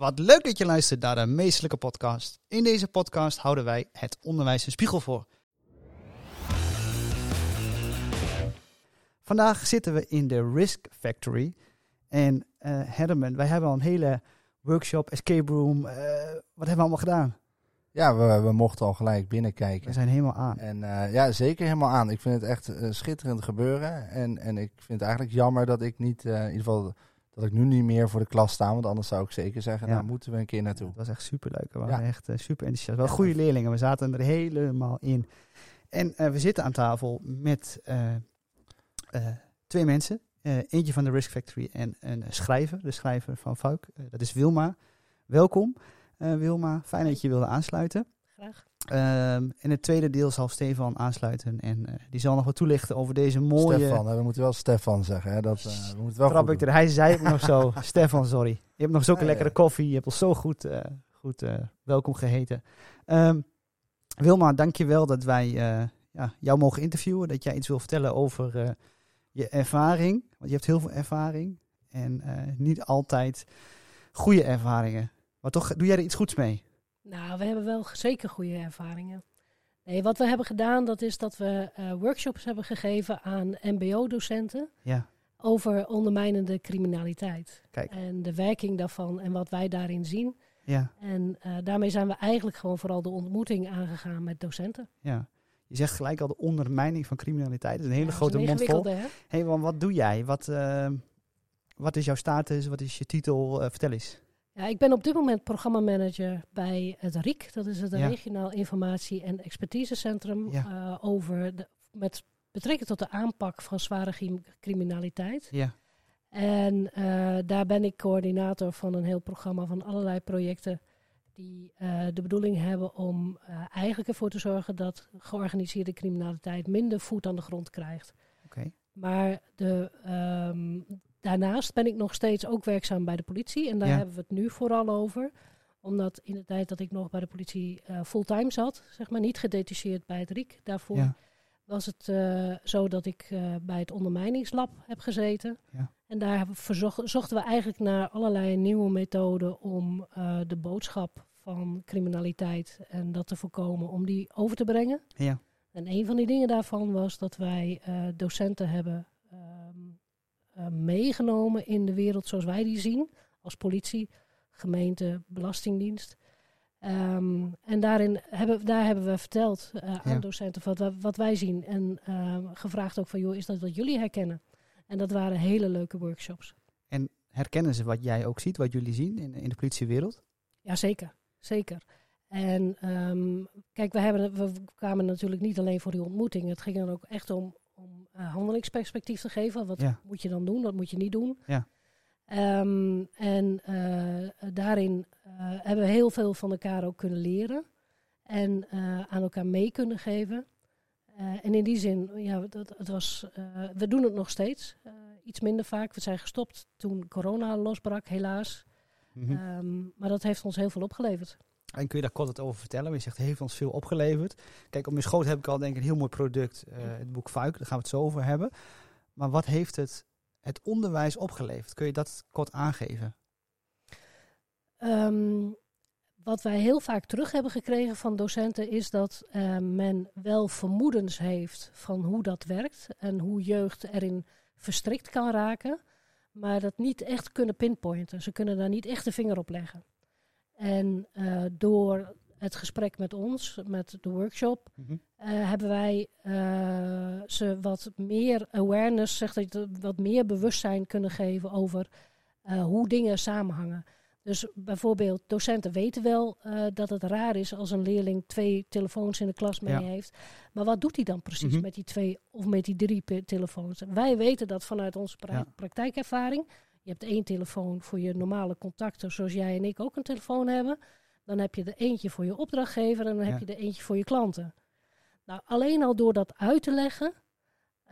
Wat leuk dat je luistert naar de Meestelijke Podcast. In deze podcast houden wij het onderwijs een spiegel voor. Vandaag zitten we in de Risk Factory. En uh, Herman, wij hebben al een hele workshop, escape room. Uh, wat hebben we allemaal gedaan? Ja, we, we mochten al gelijk binnenkijken. We zijn helemaal aan. En uh, ja, zeker helemaal aan. Ik vind het echt schitterend gebeuren. En, en ik vind het eigenlijk jammer dat ik niet, in ieder geval dat ik nu niet meer voor de klas sta. Want anders zou ik zeker zeggen, ja. nou moeten we een keer naartoe. Het was echt superleuk. We waren echt uh, super enthousiast. Wel goede leerlingen. We zaten er helemaal in. En uh, we zitten aan tafel met uh, twee mensen. eentje van de Risk Factory en een schrijver. De schrijver van Fuik. dat is Wilma. Welkom Wilma. Fijn dat je wilde aansluiten. Graag. Um, in het tweede deel zal Stefan aansluiten en uh, die zal nog wat toelichten over deze mooie... Stefan, hè? we moeten wel Stefan zeggen. Hè? Dat, uh, we moeten wel Trap ik er. Hij zei het nog zo. Stefan, sorry. Je hebt nog zulke ja, lekkere ja. koffie. Je hebt ons zo goed, uh, goed welkom geheten. Um, Wilma, dank je wel dat wij ja, jou mogen interviewen. Dat jij iets wil vertellen over je ervaring. Want je hebt heel veel ervaring. En niet altijd goede ervaringen. Maar toch doe jij er iets goeds mee. Nou, we hebben wel zeker goede ervaringen. Nee, wat we hebben gedaan, dat is dat we uh, workshops hebben gegeven aan MBO-docenten. Ja. Over ondermijnende criminaliteit. Kijk. En de werking daarvan en wat wij daarin zien. Ja. En uh, daarmee zijn we eigenlijk gewoon vooral de ontmoeting aangegaan met docenten. Ja. Je zegt gelijk al de ondermijning van criminaliteit. Dat is een hele ja, grote mond vol. Hé, hey, wat doe jij? Wat, uh, wat is jouw status? Wat is je titel? vertel eens. Ja, ik ben op dit moment programmamanager bij het RIek. Dat is het ja. Regionaal Informatie- en Expertisecentrum. Ja. Uh, over de, met betrekking tot de aanpak van zware criminaliteit. Ja. En uh, daar ben ik coördinator van een heel programma van allerlei projecten. Die uh, de bedoeling hebben om eigenlijk ervoor te zorgen dat georganiseerde criminaliteit minder voet aan de grond krijgt. Okay. Maar de, um, daarnaast ben ik nog steeds ook werkzaam bij de politie. En daar ja. hebben we het nu vooral over. Omdat in de tijd dat ik nog bij de politie uh, fulltime zat, zeg maar niet gedetacheerd bij het RIek. Daarvoor ja. was het uh, zo dat ik uh, bij het ondermijningslab heb gezeten. Ja. En daar verzocht, zochten we eigenlijk naar allerlei nieuwe methoden om de boodschap van criminaliteit en dat te voorkomen, om die over te brengen. Ja. En een van die dingen daarvan was dat wij docenten hebben uh, meegenomen in de wereld zoals wij die zien. Als politie, gemeente, belastingdienst. Um, en daarin hebben, daar hebben we verteld uh, aan Ja. docenten wat, wat wij zien. En uh, gevraagd ook van, joh, is dat wat jullie herkennen? En dat waren hele leuke workshops. En herkennen ze wat jij ook ziet, wat jullie zien in, in de politiewereld? Ja, zeker. Zeker. En um, kijk, we, hebben, we kwamen natuurlijk niet alleen voor die ontmoeting. Het ging dan ook echt om, handelingsperspectief te geven. Wat Ja. moet je dan doen, wat moet je niet doen? Ja. Ehm, en uh, daarin uh, hebben we heel veel van elkaar ook kunnen leren. En aan elkaar mee kunnen geven. Uh, en in die zin, ja, dat, het was, uh, we doen het nog steeds. Uh, iets minder vaak. We zijn gestopt toen corona losbrak, helaas. Mhm. Um, maar dat heeft ons heel veel opgeleverd. En kun je daar kort wat over vertellen? Want je zegt, het heeft ons veel opgeleverd. Kijk, op mijn schoot heb ik al denk ik een heel mooi product. Uh, het boek Fuik, daar gaan we het zo over hebben. Maar wat heeft het, het onderwijs opgeleverd? Kun je dat kort aangeven? Um, wat wij heel vaak terug hebben gekregen van docenten is dat uh, men wel vermoedens heeft van hoe dat werkt en hoe jeugd erin verstrikt kan raken, maar dat niet echt kunnen pinpointen. Ze kunnen daar niet echt de vinger op leggen. En uh, door het gesprek met ons, met de workshop, mm -hmm. uh, hebben wij uh, ze wat meer awareness, zeg dat, wat meer bewustzijn kunnen geven over hoe dingen samenhangen. Dus bijvoorbeeld, docenten weten wel dat het raar is als een leerling twee telefoons in de klas mee Ja. heeft. Maar wat doet hij dan precies Mhm. met die twee of met die drie telefoons? Wij weten dat vanuit onze pra- Ja. praktijkervaring. Je hebt één telefoon voor je normale contacten, zoals jij en ik ook een telefoon hebben. Dan heb je er eentje voor je opdrachtgever en dan heb je er eentje voor je klanten. Nou, alleen al door dat uit te leggen,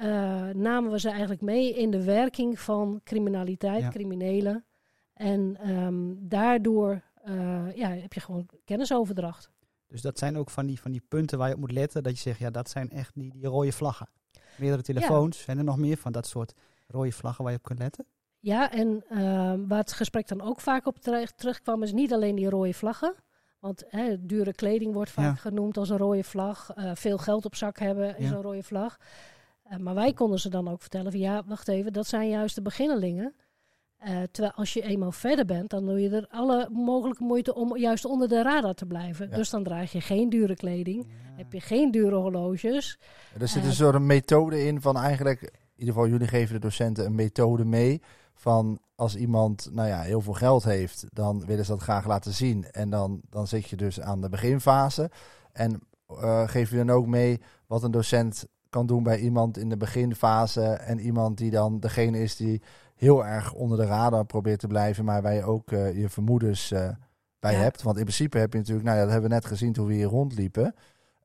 uh, namen we ze eigenlijk mee in de werking van criminaliteit, Ja. criminelen. En um, daardoor uh, ja, heb je gewoon kennisoverdracht. Dus dat zijn ook van die, van die punten waar je op moet letten. Dat je zegt, ja, dat zijn echt die, die rode vlaggen. Meerdere telefoons. Zijn er nog meer van dat soort rode vlaggen waar je op kunt letten? Ja, en uh, waar het gesprek dan ook vaak op terugkwam, is niet alleen die rode vlaggen. Want hè, dure kleding wordt vaak genoemd als een rode vlag. Uh, veel geld op zak hebben is een rode vlag. Uh, maar wij konden ze dan ook vertellen van ja, wacht even, dat zijn juist de beginnelingen. Uh, terwijl als je eenmaal verder bent, dan doe je er alle mogelijke moeite om juist onder de radar te blijven. Dus dan draag je geen dure kleding, heb je geen dure horloges. er zit een soort methode in van eigenlijk, in ieder geval jullie geven de docenten een methode mee van als iemand nou ja, heel veel geld heeft, dan willen ze dat graag laten zien. En dan, dan zit je dus aan de beginfase. En uh, geef je dan ook mee wat een docent kan doen bij iemand in de beginfase. En iemand die dan degene is die heel erg onder de radar probeert te blijven, maar waar je ook uh, je vermoedens uh, bij hebt. Want in principe heb je natuurlijk, nou ja, dat hebben we net gezien toen we hier rondliepen.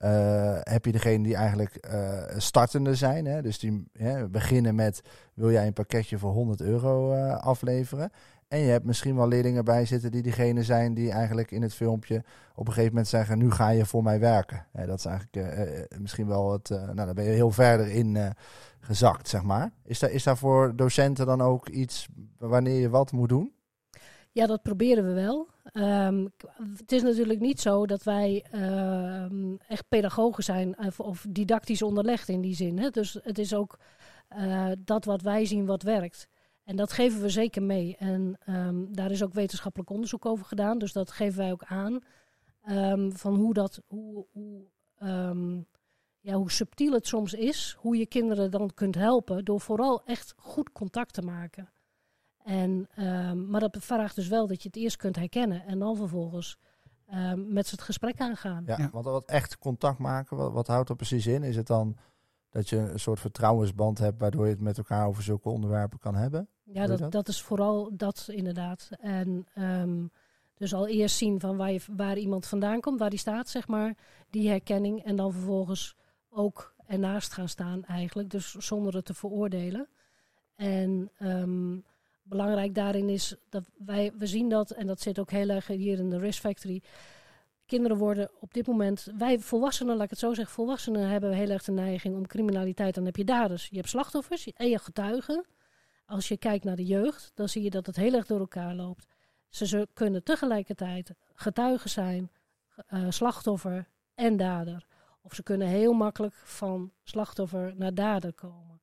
Uh, heb je degene die eigenlijk uh, startende zijn. Hè? Dus die hè, beginnen met, wil jij een pakketje voor 100 euro uh, afleveren? En je hebt misschien wel leerlingen bij zitten die degene zijn die eigenlijk in het filmpje op een gegeven moment zeggen, nu ga je voor mij werken. dat is eigenlijk misschien wel het, nou daar ben je heel verder in gezakt, zeg maar. Is daar, is daar voor docenten dan ook iets wanneer je wat moet doen? Ja, dat proberen we wel. Um, het is natuurlijk niet zo dat wij uh, echt pedagogen zijn of, of, didactisch onderlegd in die zin. Hè? Dus het is ook uh, dat wat wij zien wat werkt. En dat geven we zeker mee. En um, daar is ook wetenschappelijk onderzoek over gedaan. Dus dat geven wij ook aan. Van hoe dat, hoe, hoe, ja, hoe subtiel het soms is. Hoe je kinderen dan kunt helpen. Door vooral echt goed contact te maken. En, um, maar dat vraagt dus wel dat je het eerst kunt herkennen en dan vervolgens um, met ze het gesprek aangaan. Ja, ja, want wat echt contact maken, wat, wat houdt dat precies in? Is het dan dat je een soort vertrouwensband hebt waardoor je het met elkaar over zulke onderwerpen kan hebben? Ja, dat, dat? is vooral dat inderdaad. En um, dus al eerst zien van waar, je, waar iemand vandaan komt, waar die staat, zeg maar, die herkenning. En dan vervolgens ook ernaast gaan staan eigenlijk, dus zonder het te veroordelen. En um, belangrijk daarin is dat wij, we zien dat, en dat zit ook heel erg hier in de Risk Factory. Kinderen worden op dit moment, wij volwassenen, laat ik het zo zeggen, volwassenen hebben heel erg de neiging om criminaliteit. Dan heb je daders, je hebt slachtoffers en je getuigen. Als je kijkt naar de jeugd, dan zie je dat het heel erg door elkaar loopt. Ze, kunnen tegelijkertijd getuigen zijn, uh, slachtoffer en dader. Of ze kunnen heel makkelijk van slachtoffer naar dader komen.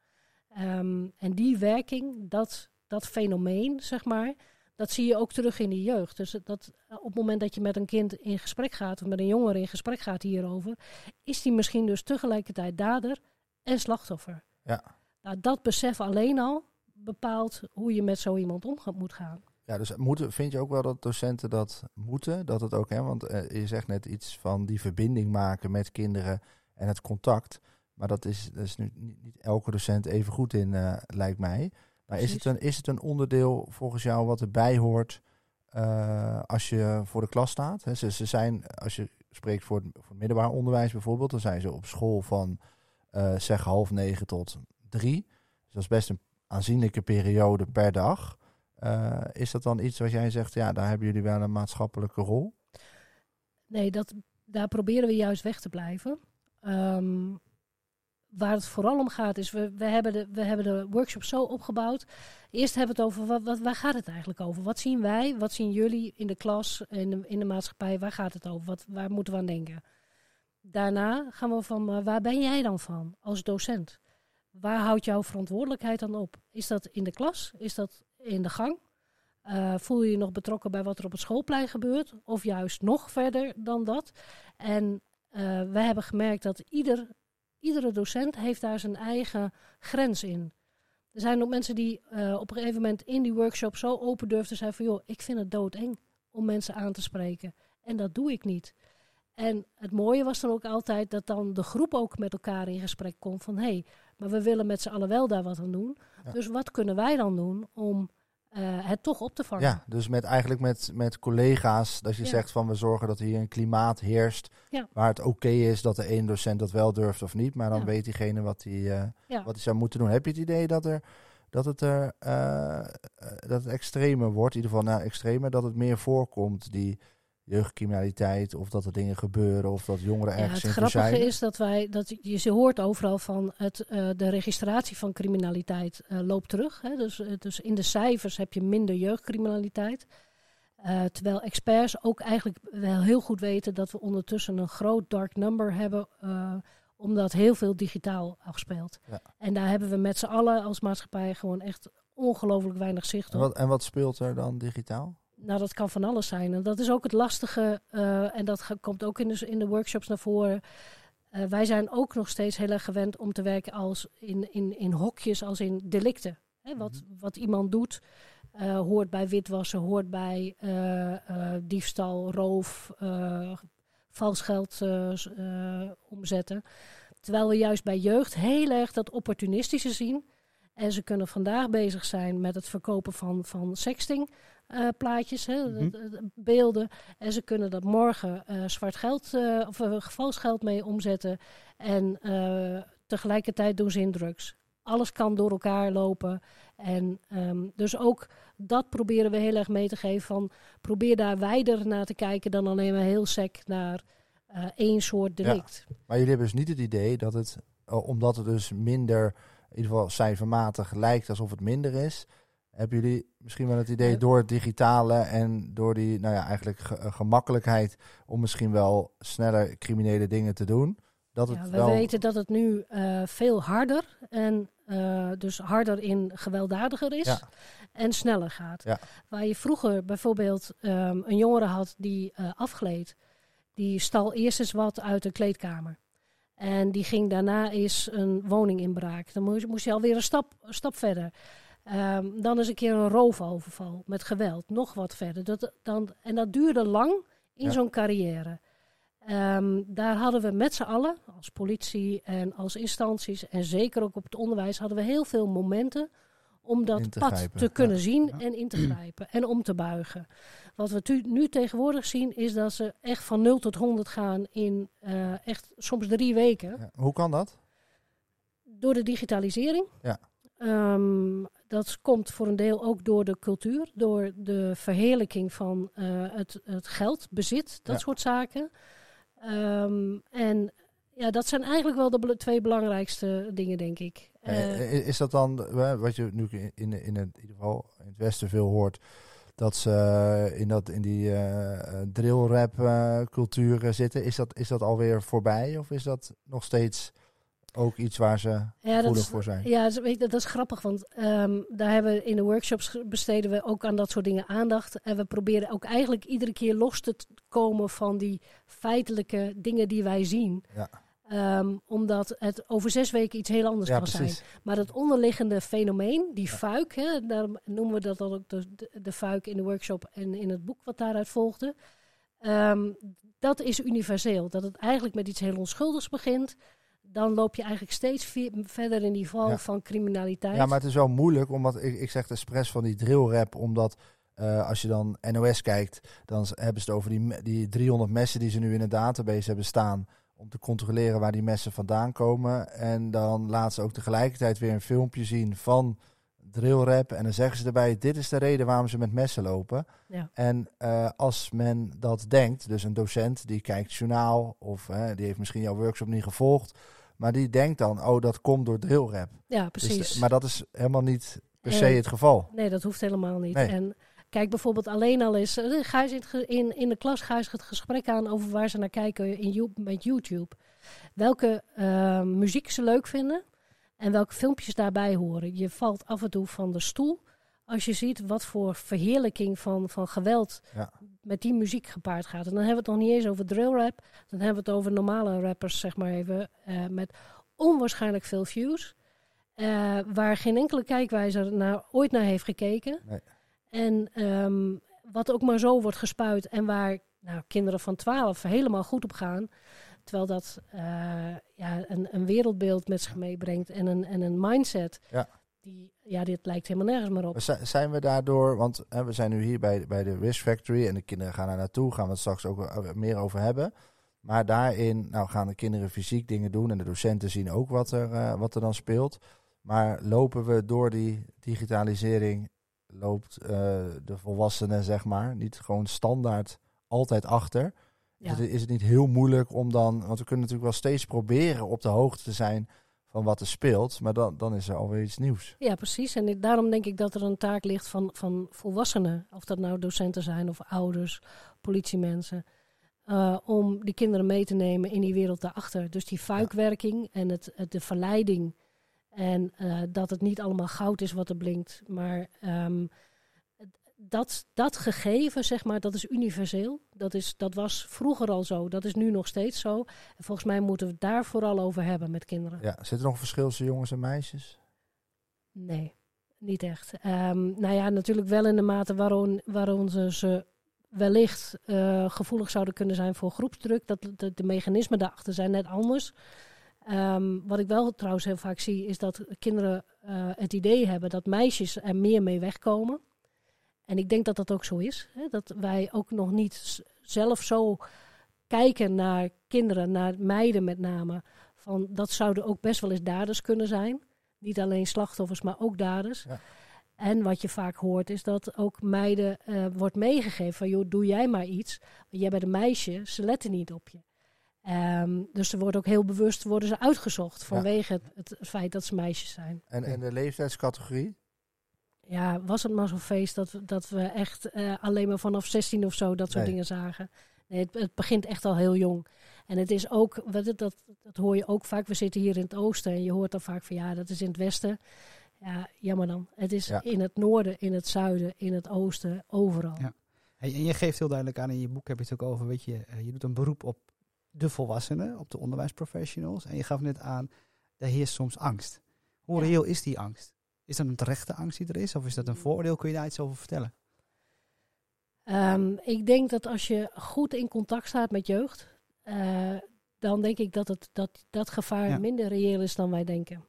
Um, en die werking, dat dat fenomeen, zeg maar, dat zie je ook terug in de jeugd. Dus dat op het moment dat je met een kind in gesprek gaat, of met een jongere in gesprek gaat hierover, is die misschien dus tegelijkertijd dader en slachtoffer. Ja. Nou, dat besef alleen al bepaalt hoe je met zo iemand om moet gaan. Ja, dus moeten, vind je ook wel dat docenten dat moeten? Dat het ook, hè, want eh, je zegt net iets van die verbinding maken met kinderen en het contact. Maar dat is, dat is nu niet, elke docent even goed in, uh, lijkt mij. Maar is het, een, is het een onderdeel volgens jou wat erbij hoort uh, als je voor de klas staat? He, ze, ze zijn, als je spreekt voor het, voor middelbaar onderwijs bijvoorbeeld, dan zijn ze op school van uh, zeg half negen tot drie. Dus dat is best een aanzienlijke periode per dag. Uh, is dat dan iets wat jij zegt, ja, daar hebben jullie wel een maatschappelijke rol? Nee, dat, daar proberen we juist weg te blijven. Um, waar het vooral om gaat is, we, we, hebben de, we hebben de workshop zo opgebouwd. Eerst hebben we het over, wat, wat, waar gaat het eigenlijk over? Wat zien wij, wat zien jullie in de klas, in de, in de maatschappij, waar gaat het over? Wat, waar moeten we aan denken? Daarna gaan we van, waar ben jij dan van als docent? Waar houdt jouw verantwoordelijkheid dan op? Is dat in de klas? Is dat in de gang? Uh, voel je je nog betrokken bij wat er op het schoolplein gebeurt? Of juist nog verder dan dat? En uh, we hebben gemerkt dat ieder iedere docent heeft daar zijn eigen grens in. Er zijn ook mensen die uh, op een gegeven moment in die workshop zo open durfden zijn van joh, ik vind het doodeng om mensen aan te spreken. En dat doe ik niet. En het mooie was dan ook altijd dat dan de groep ook met elkaar in gesprek komt van hé, hey, maar we willen met z'n allen wel daar wat aan doen. Dus wat kunnen wij dan doen om uh, het toch op te vangen. Ja, dus met eigenlijk met, met collega's, dat je zegt van we zorgen dat hier een klimaat heerst waar het oké is dat de ene docent dat wel durft of niet, maar dan weet diegene wat hij uh, wat hij zou moeten doen. Heb je het idee dat er dat het er uh, dat het extremer wordt, in ieder geval naar nou, extremer, dat het meer voorkomt die jeugdcriminaliteit of dat er dingen gebeuren of dat jongeren Ja, ergens het in grappige is dat wij, dat je ze hoort overal van het, eh, de registratie van criminaliteit eh, loopt terug. Hè? Dus, eh, dus in de cijfers heb je minder jeugdcriminaliteit. Terwijl experts ook eigenlijk wel heel goed weten dat we ondertussen een groot dark number hebben, omdat heel veel digitaal afspeelt. Ja. En daar hebben we met z'n allen als maatschappij gewoon echt ongelooflijk weinig zicht En op. wat, en wat speelt er dan digitaal? Nou, dat kan van alles zijn. En dat is ook het lastige. eh, en dat komt ook in de, in de workshops naar voren. Eh, wij zijn ook nog steeds heel erg gewend om te werken als in, in, in hokjes, als in delicten. Hè, wat, Mhm. wat iemand doet, eh, hoort bij witwassen, hoort bij diefstal, roof, vals geld omzetten. Terwijl we juist bij jeugd heel erg dat opportunistische zien. En ze kunnen vandaag bezig zijn met het verkopen van, van sexting. Eh, plaatjes, hè, Mhm. beelden. En ze kunnen dat morgen eh, zwart geld eh, of uh, gevalsgeld mee omzetten. En tegelijkertijd doen ze in drugs. Alles kan door elkaar lopen. En ehm, dus ook dat proberen we heel erg mee te geven. Van probeer daar wijder naar te kijken dan alleen maar heel sec naar één soort delict. Maar jullie hebben dus niet het idee dat het, omdat het dus minder, in ieder geval cijfermatig lijkt alsof het minder is, hebben jullie misschien wel het idee door het digitale en door die, nou ja, eigenlijk ge- eh, gemakkelijkheid om misschien wel sneller criminele dingen te doen, dat het Ja, we wel... weten dat het nu eh, veel harder en eh, dus harder in gewelddadiger is Ja. en sneller gaat. Ja. Waar je vroeger bijvoorbeeld ehm, een jongere had die eh, afgleed, die stal eerst eens wat uit de kleedkamer. En die ging daarna eens een woning inbraak. Dan moest, moest je alweer een stap, een stap verder. Ehm, dan eens een keer een roofoverval met geweld, nog wat verder. Dat, dan, en dat duurde lang in Ja. zo'n carrière. Ehm, daar hadden we met z'n allen, als politie en als instanties en zeker ook op het onderwijs, hadden we heel veel momenten om dat te pad grijpen, te ja. kunnen zien Ja. en in te grijpen en om te buigen. Wat we nu tegenwoordig zien is dat ze echt van 0 tot 100 gaan in eh, echt soms drie weken Hoe kan dat? door de digitalisering. Ja. Ehm, dat komt voor een deel ook door de cultuur, door de verheerlijking van eh, het, het geld, bezit, dat Ja. soort zaken. Ehm, en ja, dat zijn eigenlijk wel de twee belangrijkste dingen, denk ik. I- is dat dan, wat je nu in, in, in, het, in ieder geval in het Westen veel hoort, dat ze eh, in, dat, in die eh drillrap eh, cultuur eh, zitten, is dat, is dat alweer voorbij of is dat nog steeds ook iets waar ze ja, dat gevoelig is, voor zijn? Ja, dat is- dat grappig, want ehm, daar hebben we in de workshops besteden we ook aan dat soort dingen aandacht. En we proberen ook eigenlijk iedere keer los te komen van die feitelijke dingen die wij zien. Ja. Ehm, omdat het over zes weken iets heel anders Ja, kan zijn. Maar dat onderliggende fenomeen, die Ja. fuik, hè, daarom noemen we dat dan ook de, de, de fuik in de workshop en in het boek wat daaruit volgde. Ehm, dat is universeel. Dat het eigenlijk met iets heel onschuldigs begint. Dan loop je eigenlijk steeds verder in die val Ja. van criminaliteit. Ja, maar het is wel moeilijk, omdat ik, ik zeg expres van die drillrap, omdat eh, als je dan NOS kijkt, dan hebben ze het over die, die 300 messen die ze nu in een database hebben staan, om te controleren waar die messen vandaan komen. En dan laten ze ook tegelijkertijd weer een filmpje zien van drillrap. En dan zeggen ze erbij, dit is de reden waarom ze met messen lopen. Ja. En eh, als men dat denkt, dus een docent die kijkt journaal, of die heeft misschien jouw workshop niet gevolgd, maar die denkt dan, oh dat komt door drillrap. Ja, Dus precies. de- maar dat is helemaal niet per se het geval. Nee, dat hoeft helemaal niet. Nee. En kijk bijvoorbeeld alleen al eens, eh, eens in, in, in de klas eens het gesprek aan over waar ze naar kijken in, met YouTube. Welke eh, muziek ze leuk vinden en welke filmpjes daarbij horen. Je valt af en toe van de stoel als je ziet wat voor verheerlijking van, van geweld Ja. met die muziek gepaard gaat. En dan hebben we het nog niet eens over drillrap, dan hebben we het over normale rappers, zeg maar even, eh, met onwaarschijnlijk veel views. eh, waar geen enkele kijkwijzer naar, ooit naar heeft gekeken. Nee. En ehm, wat ook maar zo wordt gespuit en waar nou, kinderen van 12 helemaal goed op gaan. Terwijl dat eh, ja, een, een wereldbeeld met zich meebrengt en een, en een mindset. Ja. Die, ja, dit lijkt helemaal nergens meer op. Zijn we daardoor, want hè, we zijn nu hier bij, bij de Risk Factory en de kinderen gaan daar naartoe, gaan we het straks ook eh, meer over hebben. Maar daarin nou, gaan de kinderen fysiek dingen doen en de docenten zien ook wat er, eh, wat er dan speelt. Maar lopen we door die digitalisering, loopt eh, de volwassenen zeg maar niet gewoon standaard altijd achter. Ja. Is, het, is het niet heel moeilijk om dan, want we kunnen natuurlijk wel steeds proberen op de hoogte te zijn van wat er speelt, maar dan, dan is er alweer iets nieuws. Ja, precies. En ik- daarom denk ik dat er een taak ligt van, van volwassenen, of dat nou docenten zijn of ouders, politiemensen, eh, om die kinderen mee te nemen in die wereld daarachter. Dus die fuikwerking en het, het, de verleiding en eh, dat het niet allemaal goud is wat er blinkt, maar ehm, dat, dat gegeven, zeg maar, dat is universeel. Dat, is, dat was vroeger al zo, dat is nu nog steeds zo. En volgens mij moeten we het daar vooral over hebben met kinderen. Ja, zit er nog een verschil tussen jongens en meisjes? Nee, niet echt. Ehm, nou ja, natuurlijk wel in de mate waarom, waarom ze, ze wellicht eh, gevoelig zouden kunnen zijn voor groepsdruk. Dat, de, de mechanismen daarachter zijn net anders. Ehm, wat ik wel trouwens heel vaak zie, is dat kinderen eh, het idee hebben dat meisjes er meer mee wegkomen. En ik denk dat dat ook zo is. Hè? Dat wij ook nog niet zelf zo kijken naar kinderen, naar meiden met name. Van dat zouden ook best wel eens daders kunnen zijn. Niet alleen slachtoffers, maar ook daders. Ja. En wat je vaak hoort is dat ook meiden eh, wordt meegegeven van joh, doe jij maar iets. Want jij bent een meisje, ze letten niet op je. Ehm, dus ze worden ook heel bewust worden ze uitgezocht vanwege het, het feit dat ze meisjes zijn. En, en de leeftijdscategorie? Ja, was het maar zo'n feest dat, we- dat we echt eh, alleen maar vanaf 16 of zo dat soort Nee. dingen zagen. Nee, het, het begint echt al heel jong. En het is ook, het- dat, dat hoor je ook vaak. We zitten hier in het oosten en je hoort dan vaak van ja, dat is in het westen. Ja, jammer dan. Het is Ja. in het noorden, in het zuiden, in het oosten, overal. Ja. En je geeft heel duidelijk aan in je boek heb je het ook over, weet je, eh, je doet een beroep op de volwassenen, op de onderwijsprofessionals. En je gaf net aan, er heerst soms angst. Hoe reëel is die angst? Is dat een terechte angst die er is? Of is dat een vooroordeel? Kun je daar iets over vertellen? Ehm, ik denk dat als je goed in contact staat met jeugd, eh, dan denk ik dat het, dat, dat gevaar Ja. minder reëel is dan wij denken.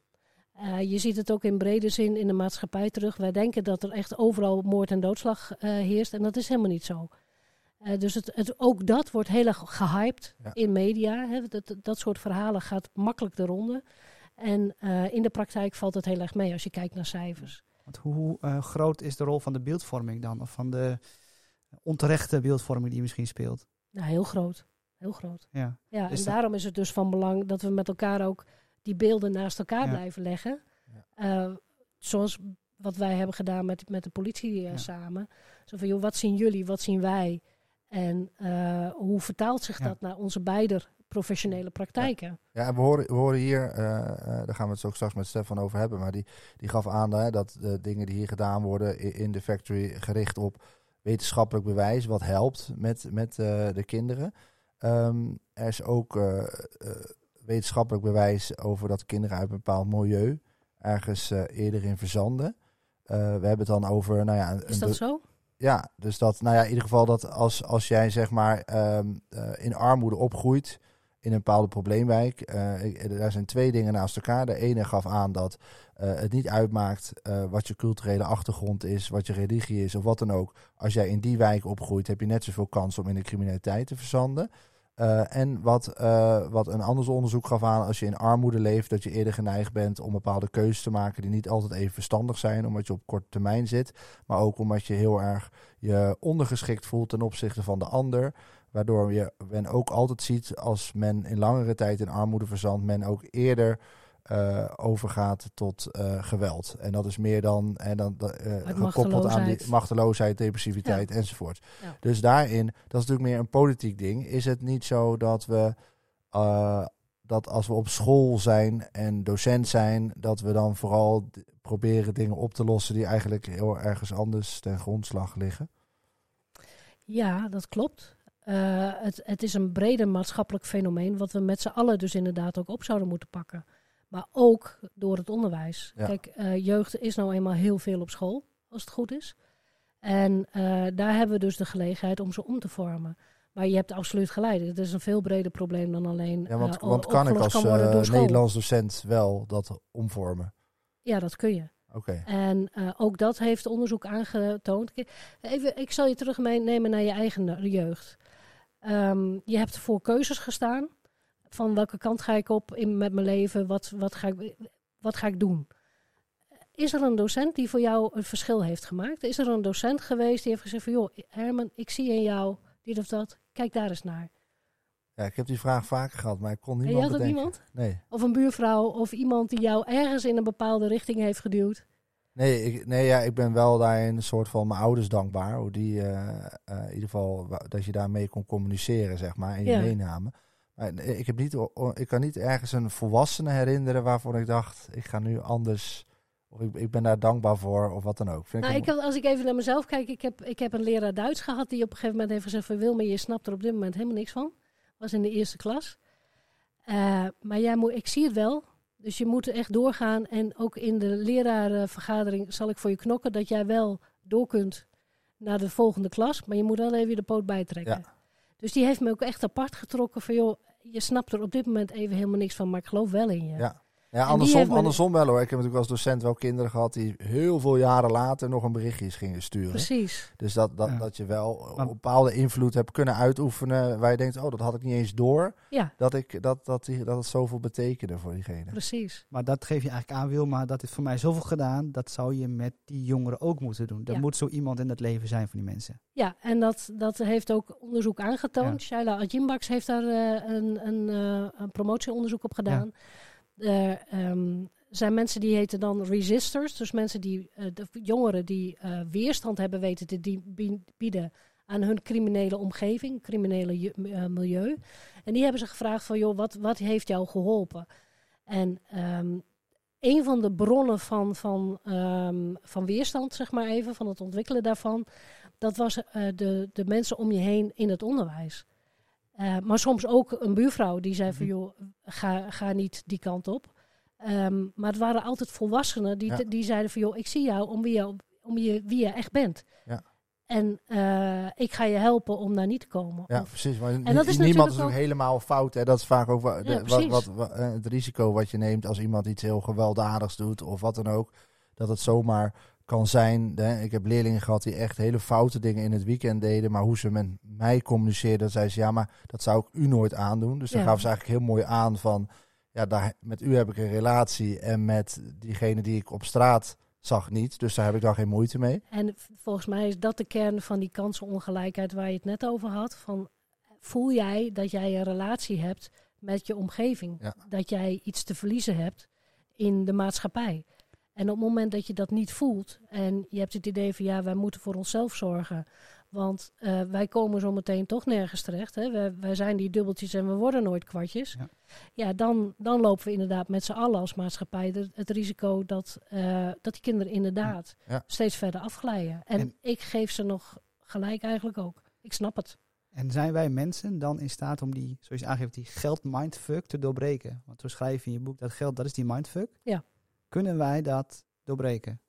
Eh, je ziet het ook in brede zin in de maatschappij terug. Wij denken dat er echt overal moord en doodslag eh, heerst en dat is helemaal niet zo. Dus het, het, ook dat wordt heel erg gehyped Ja. in media. Hè. Dat, dat soort verhalen gaat makkelijk de ronde. En eh, in de praktijk valt het heel erg mee als je kijkt naar cijfers. Want hoe eh, groot is de rol van de beeldvorming dan? Of van de onterechte beeldvorming die misschien speelt? Nou, heel groot. Heel groot. Ja. Ja, en dat- daarom is het dus van belang dat we met elkaar ook die beelden naast elkaar Ja. blijven leggen. Eh, zoals wat wij hebben gedaan met, met de politie Ja. samen. Zo van, joh, wat zien jullie, wat zien wij? En hoe vertaalt zich Ja. dat naar onze beide professionele praktijken? Ja, en we horen, we horen hier, eh, eh, daar gaan we het ook straks met Stefan over hebben, maar die, die gaf aan hè, dat de dingen die hier gedaan worden in de factory gericht op wetenschappelijk bewijs, wat helpt met, met eh, de kinderen. Ehm, er is ook wetenschappelijk bewijs over dat kinderen uit een bepaald milieu ergens eerder in verzanden. We hebben het dan over, nou ja, een, Is dat zo? ja, dus dat, nou ja, in ieder geval dat als, als jij zeg maar ehm, eh, in armoede opgroeit in een bepaalde probleemwijk, eh, ik- daar zijn twee dingen naast elkaar. De ene gaf aan dat eh, het niet uitmaakt eh, wat je culturele achtergrond is, wat je religie is of wat dan ook. Als jij in die wijk opgroeit, heb je net zoveel kans om in de criminaliteit te verzanden. Eh, en wat, eh, wat een ander onderzoek gaf aan, als je in armoede leeft, dat je eerder geneigd bent om bepaalde keuzes te maken die niet altijd even verstandig zijn, omdat je op korte termijn zit. Maar ook omdat je heel erg je ondergeschikt voelt ten opzichte van de ander. Waardoor je, men ook altijd ziet als men in langere tijd in armoede verzandt, men ook eerder eh, overgaat tot eh, geweld. En dat is meer dan, en dan eh, gekoppeld aan die machteloosheid. depressiviteit enzovoort. Ja. Dus daarin, dat is natuurlijk meer een politiek ding. Is het niet zo dat we dat als we op school zijn en docent zijn, dat we dan vooral proberen dingen op te lossen die eigenlijk heel ergens anders ten grondslag liggen? Ja, dat klopt. Eh, het, het is een breder maatschappelijk fenomeen, wat we met z'n allen dus inderdaad ook op zouden moeten pakken. Maar ook door het onderwijs. Ja. Kijk, eh, jeugd is nou eenmaal heel veel op school, als het goed is. En eh, daar hebben we dus de gelegenheid om ze om te vormen. Maar je hebt absoluut gelijk. Het is een veel breder probleem dan alleen. Ja, want, want kan ik als. Nederlands docent wel dat omvormen? Ja, dat kun je. Oké. En ook dat heeft onderzoek aangetoond. Even, ik zal je terug meenemen naar je eigen jeugd. Ehm, je hebt voor keuzes gestaan. Van welke kant ga ik op in, met mijn leven? Wat, wat, ga ik, wat ga ik doen? Is er een docent die voor jou een verschil heeft gemaakt? Is er een docent geweest die heeft gezegd van... joh, Herman, ik zie in jou dit of dat. Kijk daar eens naar. Ja, ik heb die vraag vaker gehad, maar ik kon En je niemand had bedenken. iemand? Nee. Of een buurvrouw of iemand die jou ergens in een bepaalde richting heeft geduwd. Nee, ik, nee ja, ik ben wel daarin een soort van mijn ouders dankbaar. Hoe die, eh, eh, in ieder geval, dat je daarmee kon communiceren, zeg maar, en je Ja. meenamen. Maar ik, heb niet, ik kan niet ergens een volwassene herinneren waarvan ik dacht, ik ga nu anders, of ik, ik ben daar dankbaar voor, of wat dan ook. Vind Nou, ik had, als ik even naar mezelf kijk, ik heb, ik heb een leraar Duits gehad die op een gegeven moment heeft gezegd van Wilma, je snapt er op dit moment helemaal niks van. Was in de eerste klas. Eh, maar jij moet, ik zie het wel. Dus je moet echt doorgaan. En ook in de lerarenvergadering zal ik voor je knokken dat jij wel door kunt naar de volgende klas. Maar je moet wel even de poot bijtrekken. Ja. Dus die heeft me ook echt apart getrokken van joh, je snapt er op dit moment even helemaal niks van, maar ik geloof wel in je. Ja. Ja, andersom, andersom wel hoor. Ik heb natuurlijk als docent wel kinderen gehad die heel veel jaren later nog een berichtjes gingen sturen. Precies. Dus dat, dat, Ja. dat je wel een bepaalde invloed hebt kunnen uitoefenen waar je denkt, oh dat had ik niet eens door. Ja, Dat, ik, dat, dat, die, dat het zoveel betekende voor diegene. precies. Maar dat geef je eigenlijk aan, Wilma. Dat heeft voor mij zoveel gedaan. Dat zou je met die jongeren ook moeten doen. Er Ja. moet zo iemand in het leven zijn van die mensen. Ja, en dat, dat heeft ook onderzoek aangetoond. Shaila Adjimbaks heeft daar eh, een, een, eh, een promotieonderzoek op gedaan. Er ehm, zijn mensen die heten dan resistors. Dus mensen die, eh, de jongeren die eh, weerstand hebben weten te bieden aan hun criminele omgeving, criminele eh, milieu. En die hebben ze gevraagd van, joh, wat, wat heeft jou geholpen? En ehm, een van de bronnen van, van, ehm, van weerstand, zeg maar even, van het ontwikkelen daarvan, dat was eh, de, de mensen om je heen in het onderwijs. Eh, maar soms ook een buurvrouw die zei van, joh, ga, ga niet die kant op. Ehm, maar het waren altijd volwassenen die, Ja. die zeiden van, joh, ik zie jou om wie je, om je, wie je echt bent. Ja. En eh, ik ga je helpen om daar niet te komen. Ja, Of- precies. Maar dat is niemand is ook helemaal fout. Hè. Dat is vaak ook wa- de- Ja, wat, wat, wa- eh, het risico wat je neemt als iemand iets heel gewelddadigs doet of wat dan ook. Dat het zomaar kan zijn. Hè. Ik heb leerlingen gehad die echt hele foute dingen in het weekend deden. Maar hoe ze met mij communiceerden, zei ze ja, maar dat zou ik u nooit aandoen. Dus dan gaf ze eigenlijk heel mooi aan van ja, daar, met u heb ik een relatie en met diegene die ik op straat zag niet. Dus daar heb ik dan geen moeite mee. En volgens mij is dat de kern van die kansenongelijkheid waar je het net over had. Van, voel jij dat jij een relatie hebt met je omgeving? Ja. Dat jij iets te verliezen hebt in de maatschappij? En op het moment dat je dat niet voelt en je hebt het idee van ja, wij moeten voor onszelf zorgen. Want eh, wij komen zo meteen toch nergens terecht. Hè? Wij, wij zijn die dubbeltjes en we worden nooit kwartjes. Ja. Ja, dan, dan lopen we inderdaad met z'n allen als maatschappij de- het risico dat, eh, dat die kinderen inderdaad Ja. steeds verder afglijden. En, En- ik geef ze nog gelijk eigenlijk ook. Ik snap het. En zijn wij mensen dan in staat om die, zoals je aangeeft, die geld-mindfuck te doorbreken? Want zo schrijf je in je boek dat geld, dat is die mindfuck. Ja. Kunnen wij dat doorbreken?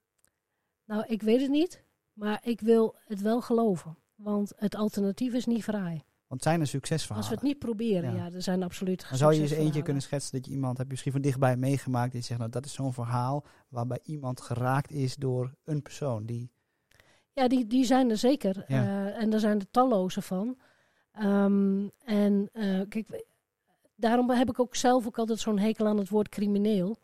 Nou, ik weet het niet, maar ik wil het wel geloven. Want het alternatief is niet vrij. Want zijn er succesverhalen? Als we het niet proberen, Ja. ja, er zijn absoluut Dan zou je eens eentje kunnen schetsen dat je iemand hebt misschien van dichtbij meegemaakt die zegt, nou dat is zo'n verhaal waarbij iemand geraakt is door een persoon die Ja, die, die zijn er zeker. Ja. Eh, en er zijn er talloze van. Ehm, en eh, kijk, daarom heb ik ook zelf ook altijd zo'n hekel aan het woord crimineel.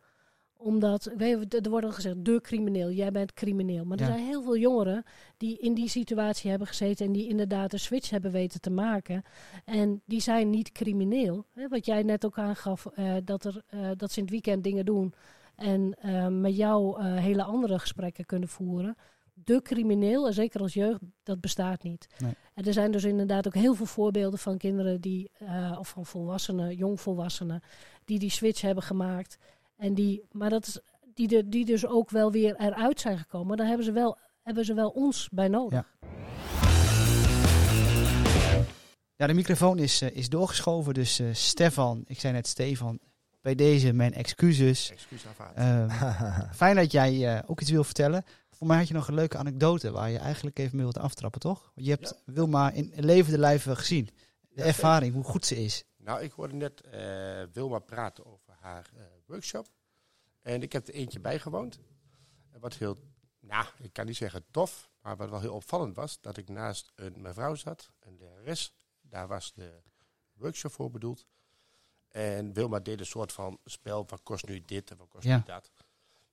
Omdat, weet je, er wordt al gezegd, de crimineel, jij bent crimineel. Maar er Ja. zijn heel veel jongeren die in die situatie hebben gezeten en die inderdaad een switch hebben weten te maken. En die zijn niet crimineel. Hè? Wat jij net ook aangaf, eh, dat, er, eh, dat ze in het weekend dingen doen en eh, met jou hele andere gesprekken kunnen voeren de crimineel, en zeker als jeugd, dat bestaat niet. Nee. En er zijn dus inderdaad ook heel veel voorbeelden van kinderen die, of van volwassenen, jongvolwassenen, die die switch hebben gemaakt. En die, maar dat is, die, de, die dus ook wel weer eruit zijn gekomen. Daar hebben ze wel, hebben ze wel ons bij nodig. Ja. Ja, de microfoon is, eh, is doorgeschoven, dus eh, Stefan, ik zei net Stefan, bij deze mijn excuses. Excuus aanvaard. Ehm, fijn dat jij eh, ook iets wil vertellen. Voor mij had je nog een leuke anekdote waar je eigenlijk even mee wilt aftrappen, toch? Want je hebt Wilma in levende lijven gezien. De ervaring, hoe goed ze is. nou, ik hoorde net eh, Wilma praten over haar eh, workshop. En ik heb er eentje bijgewoond. En wat heel, nou, ik kan niet zeggen tof, maar wat wel heel opvallend was, dat ik naast een mevrouw zat, een lerares. Daar was de workshop voor bedoeld. En Wilma deed een soort van spel van kost nu dit en van kost Ja. nu dat.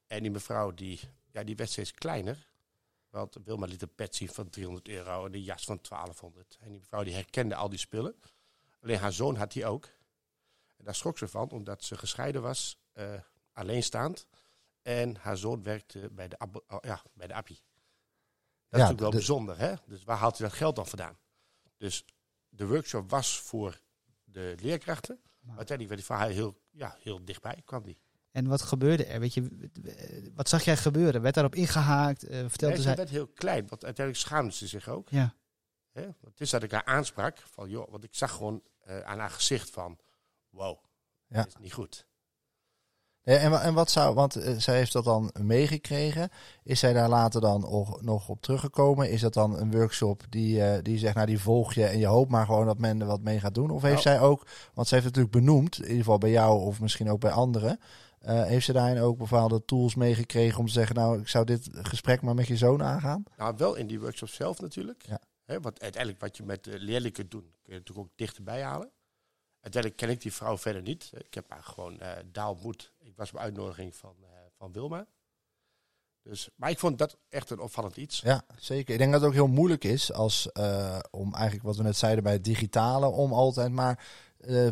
En die mevrouw die, ja, die werd steeds kleiner. Want Wilma liet een pet zien van 300 euro en een jas van 1200. En die mevrouw die herkende al die spullen. Alleen haar zoon had die ook. En daar schrok ze van, omdat ze gescheiden was, alleenstaand. En haar zoon werkte bij de, oh, ja, bij de appie. Dat Ja, is natuurlijk wel de- bijzonder, hè? Dus waar haalt hij dat geld dan vandaan? Dus de workshop was voor de leerkrachten. Maar uiteindelijk werd die voor haar heel, ja, heel dichtbij, kwam die. En wat gebeurde er? Weet je, wat zag jij gebeuren? Werd daarop ingehaakt? Eh vertelde Nee, zij... werd heel klein, want uiteindelijk schaamde ze zich ook. Ja, Hè? Want het is dat ik haar aansprak van, joh, want ik zag gewoon eh, aan haar gezicht van, wow, Ja. dat is niet goed. Nee, en, en wat zou, want eh, zij heeft dat dan meegekregen. Is zij daar later dan nog, op teruggekomen? Is dat dan een workshop die, eh, die zegt, nou die volg je en je hoopt maar gewoon dat men er wat mee gaat doen? Of heeft Nou. zij ook, want zij heeft het natuurlijk benoemd, in ieder geval bij jou of misschien ook bij anderen. eh, heeft ze daarin ook bepaalde tools meegekregen om te zeggen, nou ik zou dit gesprek maar met je zoon aangaan? Nou, wel in die workshop zelf natuurlijk. Ja. Want uiteindelijk wat je met leerlingen kunt doen, kun je natuurlijk ook dichterbij halen. Uiteindelijk ken ik die vrouw verder niet. Ik heb haar gewoon eh daar. Ik was op uitnodiging van, eh, van Wilma. Dus, maar ik vond dat echt een opvallend iets. Ja, zeker. Ik denk dat het ook heel moeilijk is als, eh, om eigenlijk wat we net zeiden bij het digitale, om altijd maar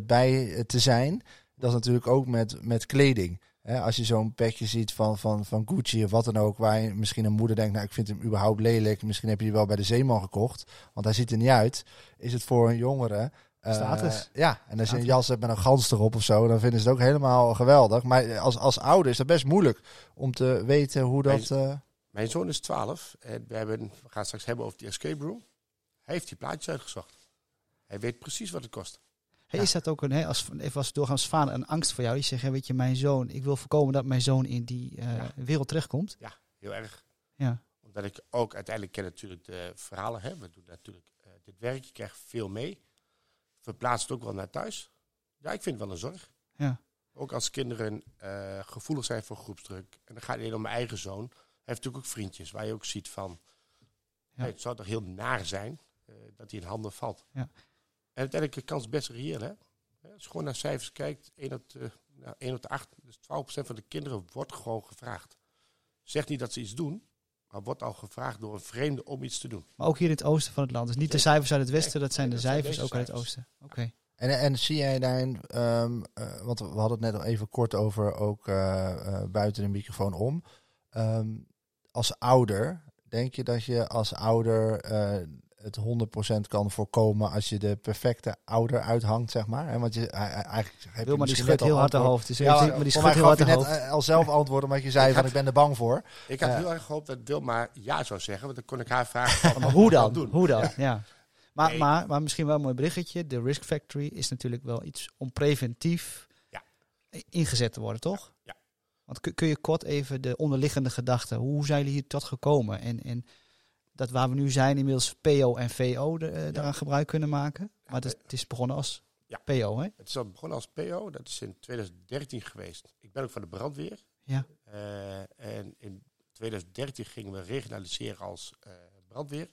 bij te zijn. Dat is natuurlijk ook met, met kleding. Als je zo'n petje ziet van, van, van Gucci of wat dan ook, waar je misschien een moeder denkt, nou ik vind hem überhaupt lelijk, misschien heb je die wel bij de zeeman gekocht, want hij ziet er niet uit, is het voor een jongere... eh, ja, en als je een jas hebt met een gans erop of zo, dan vinden ze het ook helemaal geweldig. Maar als, als ouder is dat best moeilijk om te weten hoe dat... eh, Mijn zoon is 12 en we, hebben, we gaan het straks hebben over die escape room. Hij heeft die plaatjes uitgezocht. Hij weet precies wat het kost. Hey, Is dat ook een, hè, als, even als doorgaans vader, een angst voor jou? Die zeggen, weet je, mijn zoon, ik wil voorkomen dat mijn zoon in die eh, Ja. wereld terechtkomt. Heel erg. Ja. Omdat ik ook uiteindelijk ken natuurlijk de verhalen. Hè. We doen natuurlijk dit werk. Je krijgt veel mee. Verplaatst ook wel naar thuis. Ja, ik vind het wel een zorg. Ja. Ook als kinderen eh, gevoelig zijn voor groepsdruk. En dan gaat het om mijn eigen zoon. Hij heeft natuurlijk ook vriendjes waar je ook ziet van... Ja. hey, het zou toch heel naar zijn eh, dat hij in handen valt. Ja. En uiteindelijk de kans best reëel. Hè? Hè, Als je gewoon naar cijfers kijkt, 1 op de, nou, 1 op de 8, dus 12% van de kinderen wordt gewoon gevraagd. Zeg niet dat ze iets doen, maar wordt al gevraagd door een vreemde om iets te doen. Maar ook hier in het oosten van het land. Dus niet de cijfers uit het westen, dat zijn de dat cijfers ook uit het oosten. Oké. En, en zie jij daarin, ehm, eh, want we hadden het net al even kort over, ook eh, eh, buiten de microfoon om. Ehm, als ouder, denk je dat je als ouder eh, het 100% kan voorkomen als je de perfecte ouder uithangt, zeg maar? En want je, eigenlijk heb je Wil maar die schudt heel hard de hoofd. Dus Ja, maar die schudt heel hard de net hoofd. eh, al zelf antwoord, omdat je zei Ik van had- ik ben er bang voor. Ik had heel erg gehoopt dat Wilma ja zou zeggen, want dan kon ik haar vragen. Maar hoe dan? doen? Hoe dan? Ja. Maar, Nee. maar, maar misschien wel een mooi berichtje. De Risk Factory is natuurlijk wel iets om preventief Ja. ingezet te worden, toch? Ja. Want kun, kun je kort even de onderliggende gedachten, hoe zijn jullie hier tot gekomen? En, en dat waar we nu zijn, inmiddels PO en VO de, eh, daaraan gebruik kunnen maken. Maar het is, het is begonnen als Ja. PO, hè? Het is al begonnen als PO, dat is in 2013 geweest. Ik ben ook van de brandweer. Ja. Eh, en in 2013 gingen we regionaliseren als eh, brandweer.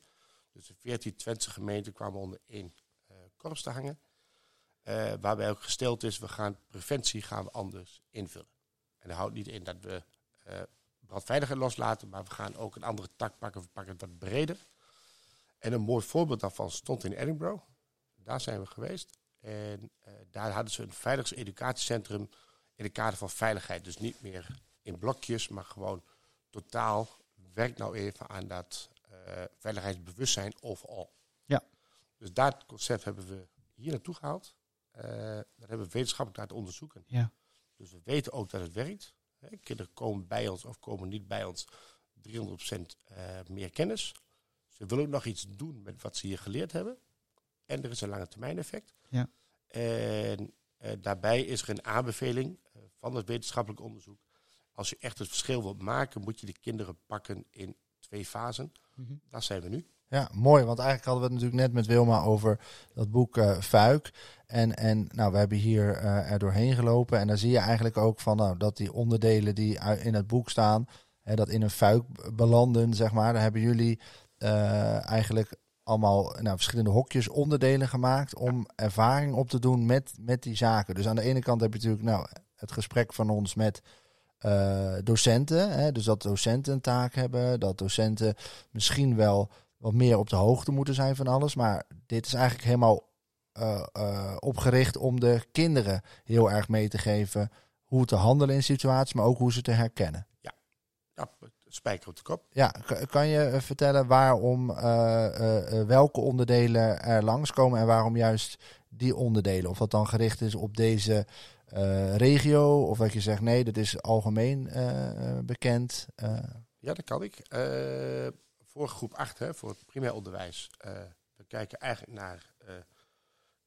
Dus de 14 Twentse gemeenten kwamen onder één eh, korps te hangen. Waarbij ook gesteld is, we gaan preventie gaan we anders invullen. En dat houdt niet in dat we brandveiligheid loslaten, maar we gaan ook een andere tak pakken, we pakken het wat breder. En een mooi voorbeeld daarvan stond in Edinburgh. Daar zijn we geweest. En eh, daar hadden ze een veiligheidseducatiecentrum in het kader van veiligheid. Dus niet meer in blokjes, maar gewoon totaal. Werk nou even aan dat eh, veiligheidsbewustzijn overal. Ja. Dus dat concept hebben we hier naartoe gehaald. Eh, dat hebben we wetenschappelijk laten onderzoeken. Ja. Dus we weten ook dat het werkt. Hè, kinderen komen bij ons of komen niet bij ons 300% eh, meer kennis. Ze willen ook nog iets doen met wat ze hier geleerd hebben. En er is een lange termijn effect. Ja. En eh, daarbij is er een aanbeveling eh, van het wetenschappelijk onderzoek. Als je echt het verschil wilt maken, moet je de kinderen pakken in twee fasen. Mhm. Daar zijn we nu. Ja, mooi. Want eigenlijk hadden we het natuurlijk net met Wilma over dat boek eh Fuik. En, en nou, we hebben hier eh, er doorheen gelopen. En daar zie je eigenlijk ook van nou, dat die onderdelen die in het boek staan, hè, dat in een fuik belanden, zeg maar. Daar hebben jullie eh, eigenlijk allemaal nou, verschillende hokjes, onderdelen gemaakt om ervaring op te doen met, met die zaken. Dus aan de ene kant heb je natuurlijk nou, het gesprek van ons met docenten. Hè, dus dat docenten een taak hebben, dat docenten misschien wel wat meer op de hoogte moeten zijn van alles. Maar dit is eigenlijk helemaal eh, eh, opgericht om de kinderen heel erg mee te geven hoe te handelen in situaties, maar ook hoe ze te herkennen. Ja, spijker op de kop. Ja, kan je eh, vertellen waarom, welke onderdelen er langskomen en waarom juist die onderdelen? Of dat dan gericht is op deze regio, of dat je zegt nee, dat is algemeen bekend. Ja, dat kan ik. Voor groep 8, hè, voor het primair onderwijs, eh, we kijken eigenlijk naar eh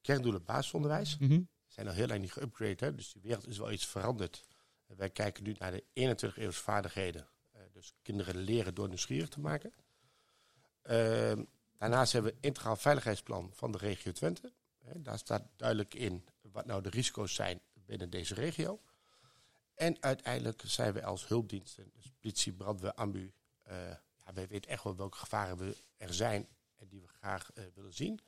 kerndoelen basisonderwijs. We zijn al heel lang niet geüpgrade, hè, dus die wereld is wel iets veranderd. En wij kijken nu naar de 21 eeuwse vaardigheden. Eh, dus kinderen leren door nieuwsgierig te maken. Ehm, daarnaast hebben we een integraal veiligheidsplan van de regio Twente. Daar staat duidelijk in wat nou de risico's zijn binnen deze regio. En uiteindelijk zijn we als hulpdiensten, dus politie, brandweer, ambu, ja, wij weten echt wel welke gevaren we er zijn en die we graag eh, willen zien.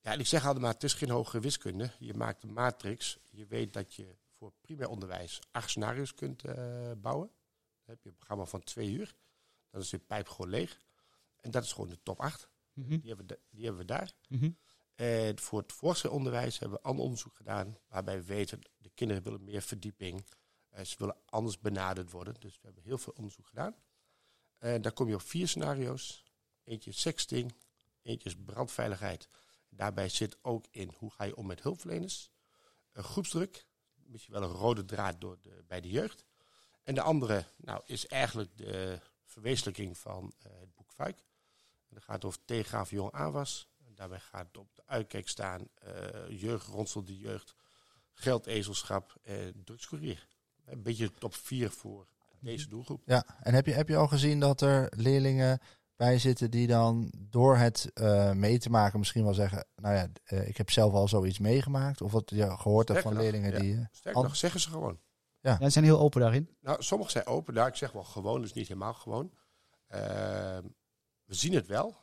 Ja, en ik zeg altijd maar, het is geen hogere wiskunde. Je maakt een matrix. Je weet dat je voor primair onderwijs acht scenario's kunt eh, bouwen. Dan heb je een programma van twee uur. Dan is de pijp gewoon leeg. En dat is gewoon de top 8. Mhm. Die hebben we, die hebben we daar. Mhm. En voor het voortgezet onderwijs hebben we ander onderzoek gedaan. Waarbij we weten, de kinderen willen meer verdieping. Eh, ze willen anders benaderd worden. Dus we hebben heel veel onderzoek gedaan. Daar kom je op vier scenario's. Eentje is sexting. Eentje is brandveiligheid. Daarbij zit ook in hoe ga je om met hulpverleners. Een groepsdruk. Misschien wel een rode draad door de, bij de jeugd. En de andere nou, is eigenlijk de verwezenlijking van eh, het boek Fuik. Dat gaat over tegengaven jong aanwas. Daarbij gaat op de uitkijk staan. eh jeugd ronsel de jeugd. Geldezelschap en drugscourier. Een beetje top 4 voor deze doelgroep. ja, en heb je, heb je al gezien dat er leerlingen bij zitten die dan door het eh, mee te maken misschien wel zeggen, nou ja, eh, ik heb zelf al zoiets meegemaakt. Of wat je gehoord hebt van nog, leerlingen ja. die... eh, Sterker nog, zeggen ze gewoon. Ja, ze zijn heel open daarin. Nou, sommigen zijn open. Daar ik zeg wel gewoon, dus niet helemaal gewoon. Ehm, we zien het wel.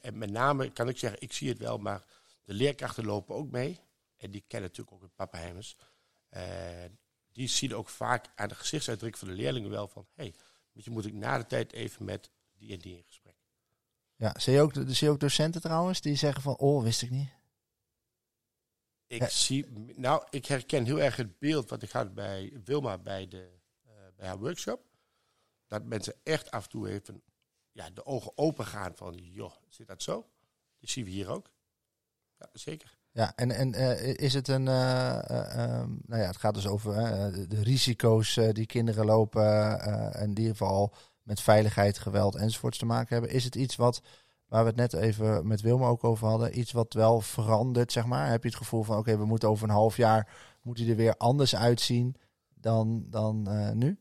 En met name kan ik zeggen, ik zie het wel, maar de leerkrachten lopen ook mee. En die kennen natuurlijk ook het pappenheimers. En die zien ook vaak aan de gezichtsuitdrukking van de leerlingen wel van... hé, hey, je moet ik na de tijd even met die en die in gesprek. ja, zie je, ook, zie je ook docenten trouwens die zeggen van, oh, wist ik niet. Ik Ja. zie, nou, ik herken heel erg het beeld wat ik had bij Wilma bij, de, eh, bij haar workshop. Dat mensen echt af en toe even ja, de ogen open gaan van, joh, zit dat zo? Die zien we hier ook. Ja, zeker. Ja, en, en eh, is het een. ehm, nou ja, het gaat dus over de, de risico's die kinderen lopen. en in ieder geval met veiligheid, geweld enzovoorts te maken hebben. Is het iets wat, waar we het net even met Wilma ook over hadden, iets wat wel verandert, zeg maar? Heb je het gevoel van, oké, we moeten over een half jaar, moet hij er weer anders uitzien dan, dan nu?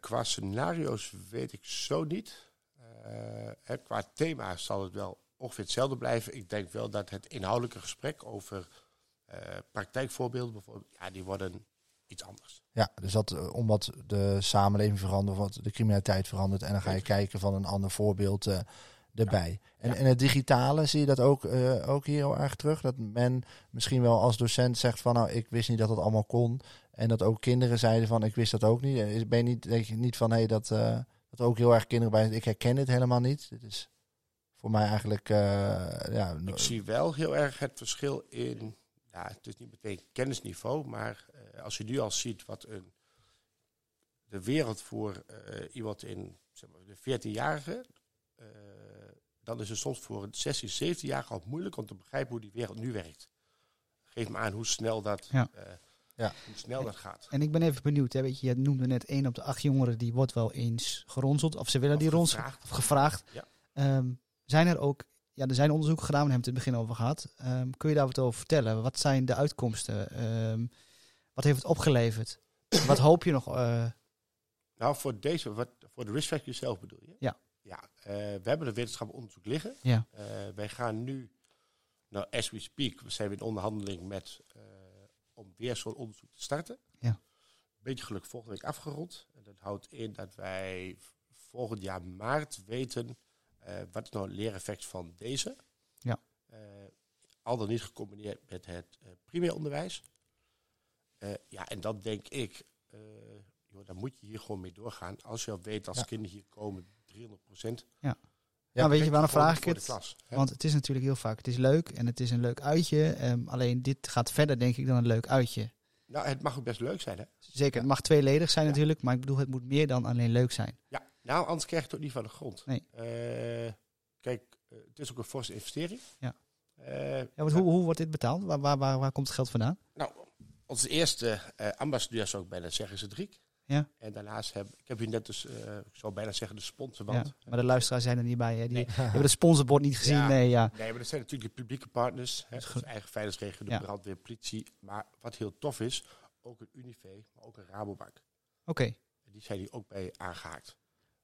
Qua scenario's weet ik zo niet. Qua thema zal het wel ongeveer hetzelfde blijven. Ik denk wel dat het inhoudelijke gesprek over eh, praktijkvoorbeelden bijvoorbeeld, ja, die worden iets anders. Ja, dus dat eh, omdat de samenleving verandert, wat de criminaliteit verandert. En dan ga je kijken van een ander voorbeeld eh, erbij. En, Ja. en het digitale, zie je dat ook, ook hier heel erg terug? Dat men misschien wel als docent zegt van nou, ik wist niet dat dat allemaal kon. En dat ook kinderen zeiden van ik wist dat ook niet. Ben je niet, denk je niet van hé, hey, dat, dat ook heel erg kinderen bij zijn. Ik herken dit helemaal niet. Dit is voor mij eigenlijk eh, ja, Ik zie wel heel erg het verschil in, ja, het is niet meteen kennisniveau, maar eh, als je nu al ziet wat een, de wereld voor eh, iemand in zeg maar, de 14-jarige, eh, dan is het soms voor een 16, 17-jarige al moeilijk om te begrijpen hoe die wereld nu werkt. Geef me aan hoe snel dat, Ja. eh, Ja. hoe snel dat gaat. En ik ben even benieuwd, hè, weet je, je noemde net één op de acht jongeren die wordt wel eens geronseld. Of ze willen Of die rons gevraagd. of gevraagd. Ja. Ehm, zijn er ook, ja, er zijn onderzoeken gedaan, we hebben het in het begin over gehad. Ehm, kun je daar wat over vertellen? Wat zijn de uitkomsten? Ehm, wat heeft het opgeleverd? wat hoop je nog? eh, Nou, voor deze, wat, voor de risk factor zelf bedoel je? Ja. Ja, eh, we hebben een wetenschappelijk onderzoek liggen. ja. Eh, wij gaan nu, nou, as we speak, we zijn in onderhandeling met, om weer zo'n onderzoek te starten. Ja. Beetje geluk volgende week afgerond. En dat houdt in dat wij volgend jaar maart weten wat is nou het leereffect van deze. Ja. Eh, al dan niet gecombineerd met het eh primair onderwijs. Eh, ja, en dan denk ik, eh, eh, joh, dan moet je hier gewoon mee doorgaan. Als je al weet als Ja. kinderen hier komen, 300 procent. nou, weet je, waarom vraag ik het? klas? Want het is natuurlijk heel vaak, het is leuk en het is een leuk uitje. ehm, alleen dit gaat verder, denk ik, dan een leuk uitje. Nou, het mag ook best leuk zijn, hè? Zeker, het mag tweeledig zijn Ja. natuurlijk, maar ik bedoel, het moet meer dan alleen leuk zijn. Ja, nou, anders krijg je het ook niet van de grond. Nee. Eh, kijk, eh, het is ook een forse investering. Ja. Eh, Ja, hoe, hoe wordt dit betaald? Waar, waar, waar, waar komt het geld vandaan? Nou, onze eerste eh ambassadeur zou ik bijna zeggen is Driek. Ja. En daarnaast heb ik heb hier net dus, ik zou bijna zeggen de Ja, sponsorband. maar de luisteraars zijn er niet bij. Hè? Die Nee. hebben het sponsorbord niet gezien. Ja. Nee, ja. Nee, maar dat zijn natuurlijk de publieke partners. Hè, dus eigen veiligheidsregio, de Ja. brandweer, politie. Maar wat heel tof is, ook een Unive, maar ook een Rabobank. Oké. Die zijn hier ook bij aangehaakt.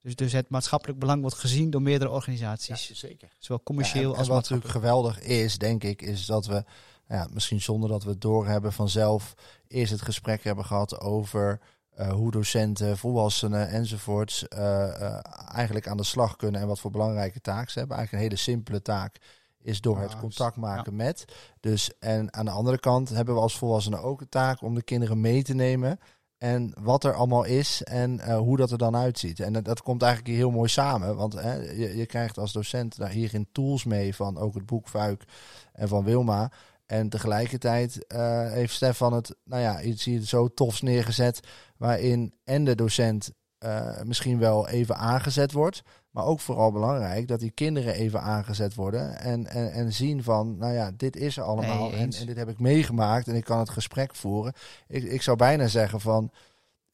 Dus, dus het maatschappelijk belang wordt gezien door meerdere Ja, organisaties. zeker. Zowel commercieel Ja, en, en als wat natuurlijk geweldig is, denk ik, is dat we, ja, misschien zonder dat we het doorhebben vanzelf, eerst het gesprek hebben gehad over eh, hoe docenten, volwassenen enzovoorts eh, eh, eigenlijk aan de slag kunnen en wat voor belangrijke taken ze hebben. Eigenlijk een hele simpele taak is door het contact maken met. Dus en aan de andere kant hebben we als volwassenen ook de taak om de kinderen mee te nemen en wat er allemaal is en eh, hoe dat er dan uitziet. En dat, dat komt eigenlijk heel mooi samen. Want hè, je, je krijgt als docent daar hierin tools mee van ook het boek Vuik en van Wilma. En tegelijkertijd eh, heeft Stefan het, nou ja, iets hier zo tofs neergezet. Waarin en de docent eh, misschien wel even aangezet wordt. Maar ook vooral belangrijk dat die kinderen even aangezet worden. En, en, en zien van, nou ja, dit is er allemaal. Nee, en, dit heb ik meegemaakt en ik kan het gesprek voeren. Ik, ik zou bijna zeggen van,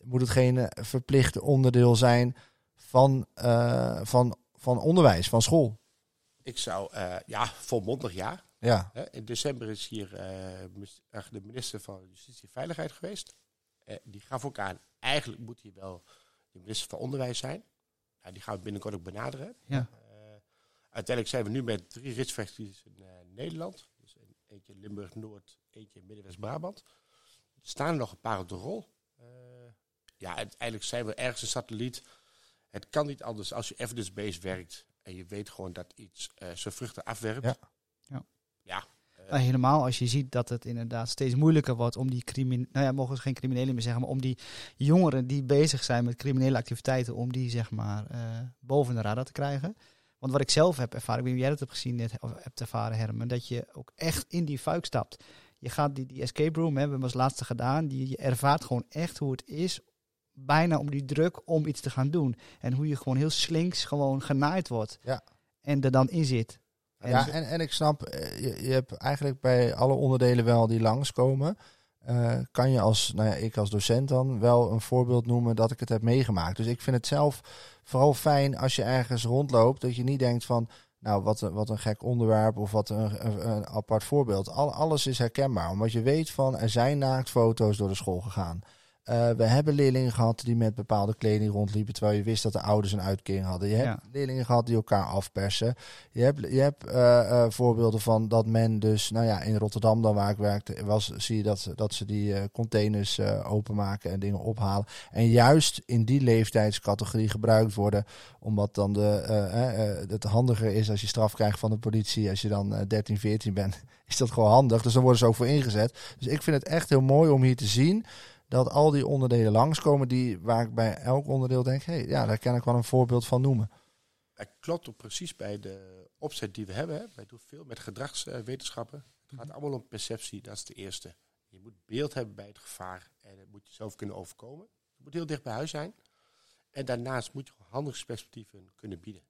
moet het geen eh, verplicht onderdeel zijn van, eh, van, van onderwijs, van school? Ik zou, eh, ja, volmondig ja. Ja, Hè, In december is hier eh, de minister van Justitie en Veiligheid geweest. Die gaf ook aan, eigenlijk moet hier wel de minister van Onderwijs zijn. Ja, die gaan we binnenkort ook benaderen. Ja. Eh, uiteindelijk zijn we nu met drie ritsvestigingen in eh, Nederland. Dus een- eentje Limburg-Noord, eentje Midden-West-Brabant. Er staan er nog een paar op de rol. Eh, ja, uiteindelijk zijn we ergens een satelliet. Het kan niet anders als je evidence-based werkt en je weet gewoon dat iets zijn vruchten afwerpt. Ja. Ja. Ja. Helemaal als je ziet dat het inderdaad steeds moeilijker wordt om die criminelen, nou ja, mogen ze geen criminelen meer zeggen, maar om die jongeren die bezig zijn met criminele activiteiten, om die zeg maar eh, boven de radar te krijgen. Want wat ik zelf heb ervaren, ik weet niet of jij dat hebt gezien, net, of hebt ervaren Herman, dat je ook echt in die fuik stapt. Je gaat die, die escape room, hè, we hebben als laatste gedaan, die, je ervaart gewoon echt hoe het is, bijna om die druk om iets te gaan doen. En hoe je gewoon heel slinks gewoon genaaid wordt. Ja. En er dan in zit. En ja, en, en ik snap, eh, je, je hebt eigenlijk bij alle onderdelen wel die langskomen. eh kan je als, nou ja, ik als docent dan wel een voorbeeld noemen dat ik het heb meegemaakt. Dus ik vind het zelf vooral fijn als je ergens rondloopt, dat je niet denkt van, nou wat een, wat een gek onderwerp of wat een, een, een apart voorbeeld. Al, alles is herkenbaar, omdat je weet van, er zijn naaktfoto's door de school gegaan. Eh, we hebben leerlingen gehad die met bepaalde kleding rondliepen, terwijl je wist dat de ouders een uitkering hadden. Je hebt Ja. leerlingen gehad die elkaar afpersen. Je hebt, je hebt eh, eh, voorbeelden van dat men dus, nou ja, in Rotterdam dan waar ik werkte, was, zie je dat, ze- dat ze die containers openmaken en dingen ophalen. En juist in die leeftijdscategorie gebruikt worden, omdat dan de, het handiger is als je straf krijgt van de politie. Als je dan eh, 13, 14 bent, is dat gewoon handig. Dus dan worden ze ook voor ingezet. Dus ik vind het echt heel mooi om hier te zien dat al die onderdelen langskomen die, waar ik bij elk onderdeel denk, hé, hey, ja, daar kan ik wel een voorbeeld van noemen. Het klopt ook precies bij de opzet die we hebben. Wij doen veel met gedragswetenschappen. Het gaat allemaal om perceptie, dat is de eerste. Je moet beeld hebben bij het gevaar en dat moet je zelf kunnen overkomen. Je moet heel dicht bij huis zijn. En daarnaast moet je handelingsperspectieven kunnen bieden.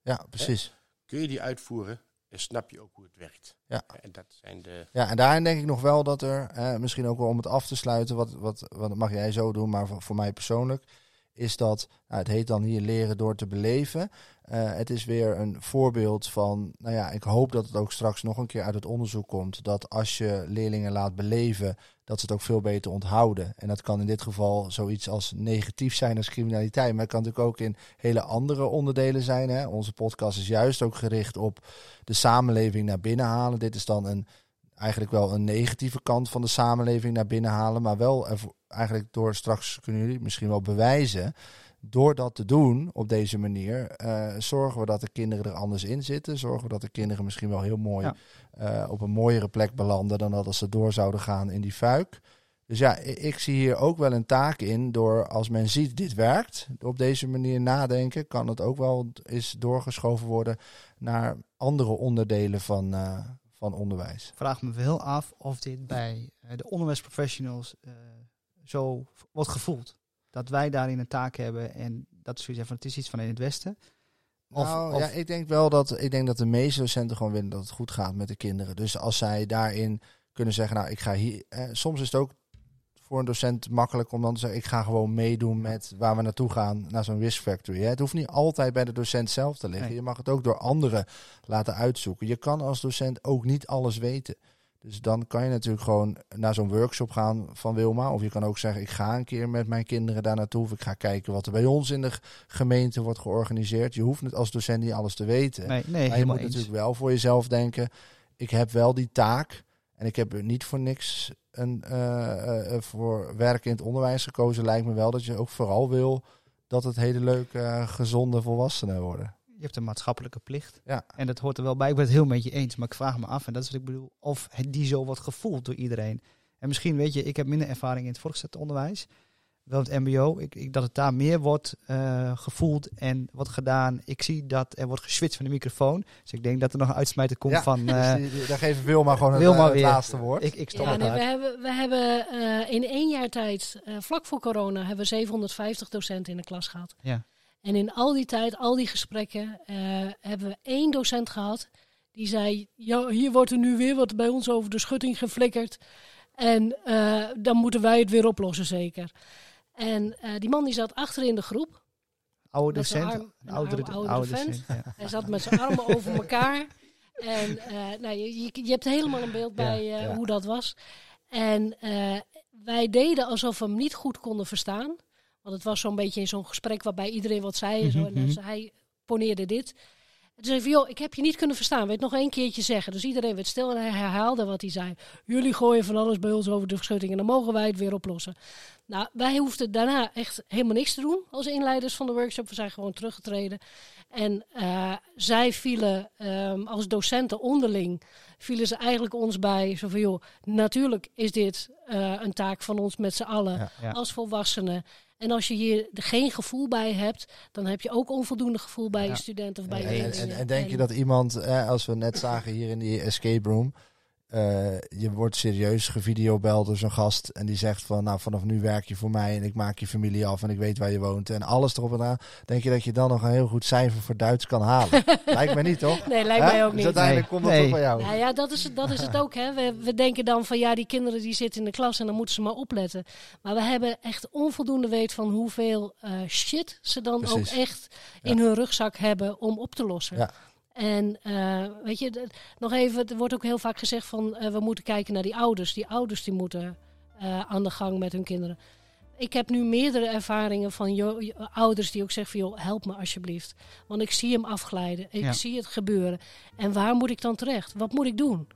Ja, precies. Kun je die uitvoeren en snap je ook hoe het werkt. Ja. En dat zijn de... Ja, en daarin denk ik nog wel dat er, eh, misschien ook wel om het af te sluiten, wat, wat, wat mag jij zo doen, maar voor, voor mij persoonlijk, is dat, nou, het heet dan hier leren door te beleven. Eh, het is weer een voorbeeld van, nou ja, ik hoop dat het ook straks nog een keer uit het onderzoek komt, dat als je leerlingen laat beleven, dat ze het ook veel beter onthouden. En dat kan in dit geval zoiets als negatief zijn als criminaliteit, maar het kan natuurlijk ook in hele andere onderdelen zijn. Hè. Onze podcast is juist ook gericht op de samenleving naar binnen halen. Dit is dan een eigenlijk wel een negatieve kant van de samenleving naar binnen halen. Maar wel eigenlijk door straks kunnen jullie misschien wel bewijzen. Door dat te doen op deze manier, eh, zorgen we dat de kinderen er anders in zitten. Zorgen we dat de kinderen misschien wel heel mooi Ja. eh, op een mooiere plek belanden dan dat als ze door zouden gaan in die fuik. Dus ja, ik zie hier ook wel een taak in door als men ziet dit werkt, op deze manier nadenken, kan het ook wel eens doorgeschoven worden naar andere onderdelen van, eh, van onderwijs. Ik vraag me wel af of dit bij de onderwijsprofessionals zo wordt gevoeld. Dat wij daarin een taak hebben en dat is zoiets van het is iets van in het Westen. Of- nou, of- ja, ik denk wel dat ik denk dat de meeste docenten gewoon willen dat het goed gaat met de kinderen. Dus als zij daarin kunnen zeggen, nou, ik ga hier. Eh, soms is het ook voor een docent makkelijk om dan te zeggen, ik ga gewoon meedoen met waar we naartoe gaan, naar zo'n Whisk Factory. Hè. Het hoeft niet altijd bij de docent zelf te liggen. Nee. Je mag het ook door anderen laten uitzoeken. Je kan als docent ook niet alles weten. Dus dan kan je natuurlijk gewoon naar zo'n workshop gaan van Wilma. Of je kan ook zeggen, ik ga een keer met mijn kinderen daar naartoe. Of ik ga kijken wat er bij ons in de gemeente wordt georganiseerd. Je hoeft het als docent niet alles te weten. nee, nee, maar je moet eens. natuurlijk wel voor jezelf denken, ik heb wel die taak. En ik heb er niet voor niks een, eh, eh, voor werk in het onderwijs gekozen. Lijkt me wel dat je ook vooral wil dat het hele leuke, eh, gezonde volwassenen worden. Je hebt een maatschappelijke plicht. Ja. En dat hoort er wel bij. Ik ben het heel met je eens. Maar ik vraag me af, en dat is wat ik bedoel, of het die zo wordt gevoeld door iedereen. En misschien, weet je, ik heb minder ervaring in het voortgezet onderwijs. Wel het mbo. Ik, ik, dat het daar meer wordt eh, gevoeld en wordt gedaan. Ik zie dat er wordt geswitcht van de microfoon. Dus ik denk dat er nog een uitsmijter komt Ja, van... Dus die- daar geven Wilma gewoon het, eh, het laatste woord. ik, ik stop Ja, nee, we hebben, we hebben eh, in één jaar tijd, eh, vlak voor corona, hebben we 750 docenten in de klas gehad. Ja. En in al die tijd, al die gesprekken, eh, hebben we één docent gehad die zei: ja, hier wordt er nu weer wat bij ons over de schutting geflikkerd. En eh, dan moeten wij het weer oplossen, zeker. En eh, die man die zat achter in de groep. Oude docent. arm- een een oudere, oude- oude vent. ja. Hij zat met zijn armen over elkaar. En nou, je, je, hebt helemaal een beeld bij ja. hoe dat was. En wij deden alsof we hem niet goed konden verstaan. Want het was zo'n beetje zo'n gesprek waarbij iedereen wat zei. En, zo, en dus hij poneerde dit. En toen zei joh, ik heb je niet kunnen verstaan. Het nog één keertje zeggen? Dus iedereen werd stil en hij herhaalde wat hij zei. Jullie gooien van alles bij ons over de schutting en dan mogen wij het weer oplossen. Nou, wij hoefden daarna echt helemaal niks te doen als inleiders van de workshop. We zijn gewoon teruggetreden. En eh, zij vielen ehm, als docenten onderling, vielen ze eigenlijk ons bij. Zo van, joh, natuurlijk is dit eh, een taak van ons met z'n allen Ja. Ja. als volwassenen. En als je hier er geen gevoel bij hebt, dan heb je ook onvoldoende gevoel bij Ja. je studenten of bij je En, en, denk je dat iemand, eh, als we net zagen hier in die escape room, eh, je wordt serieus gevideobeld door zo'n gast en die zegt van, nou vanaf nu werk je voor mij en ik maak je familie af en ik weet waar je woont en alles erop en aan. Denk je dat je dan nog een heel goed cijfer voor Duits kan halen? Lijkt me niet, toch? Nee, lijkt mij ook Dus niet. uiteindelijk Nee. komt dat Nee. toch bij jou. Nou ja, dat is, het- dat is het ook. Hè. We, we denken dan van ja, die kinderen die zitten in de klas en dan moeten ze maar opletten. Maar we hebben echt onvoldoende weet van hoeveel eh, shit ze dan Precies. ook echt in hun rugzak hebben om op te lossen. Ja. En eh, weet je, nog even, er wordt ook heel vaak gezegd van eh, we moeten kijken naar die ouders. Die ouders die moeten eh, aan de gang met hun kinderen. Ik heb nu meerdere ervaringen van ouders die ook zeggen van joh, help me alsjeblieft. Want ik zie hem afglijden. Ik Ja. zie het gebeuren. En waar moet ik dan terecht? Wat moet ik doen?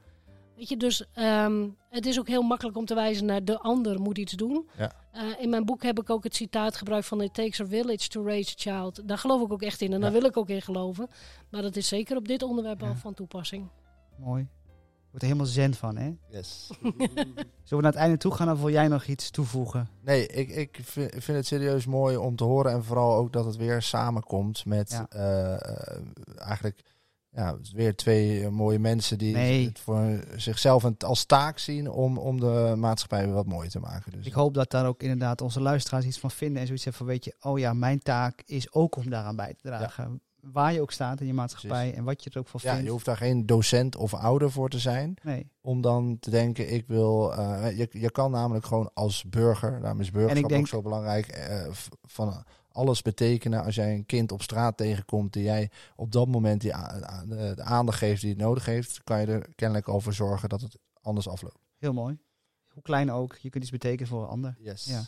Weet je, dus ehm, het is ook heel makkelijk om te wijzen naar de ander moet iets doen. Ja. Eh, in mijn boek heb ik ook het citaat gebruikt van It takes a village to raise a child. Daar geloof ik ook echt in en daar wil ik ook in geloven. Maar dat is zeker op dit onderwerp Ja. al van toepassing. Mooi. Je wordt er helemaal zen van, hè? Yes. Zullen we naar het einde toe gaan of wil jij nog iets toevoegen? Nee, ik, ik vind vind het serieus mooi om te horen. En vooral ook dat het weer samenkomt met Ja. eh, eh, eigenlijk ja, weer twee eh, mooie mensen die Nee. het voor zichzelf als taak zien om, om de maatschappij weer wat mooier te maken. Dus Ik hoop dat daar ook inderdaad onze luisteraars iets van vinden en zoiets hebben van, weet je, oh ja, mijn taak is ook om daaraan bij te dragen. Waar je ook staat in je maatschappij Precies. en wat je er ook van ja, vindt. je hoeft daar geen docent of ouder voor te zijn. Nee. Om dan te denken, ik wil. eh, je, je kan namelijk gewoon als burger, daarom is burgerschap denk- ook zo belangrijk. eh, van alles betekenen als jij een kind op straat tegenkomt. die jij op dat moment die de, aandacht geeft die het nodig heeft. kan je er kennelijk over zorgen dat het anders afloopt. Heel mooi. Hoe klein ook, je kunt iets betekenen voor een ander. Yes. Ja.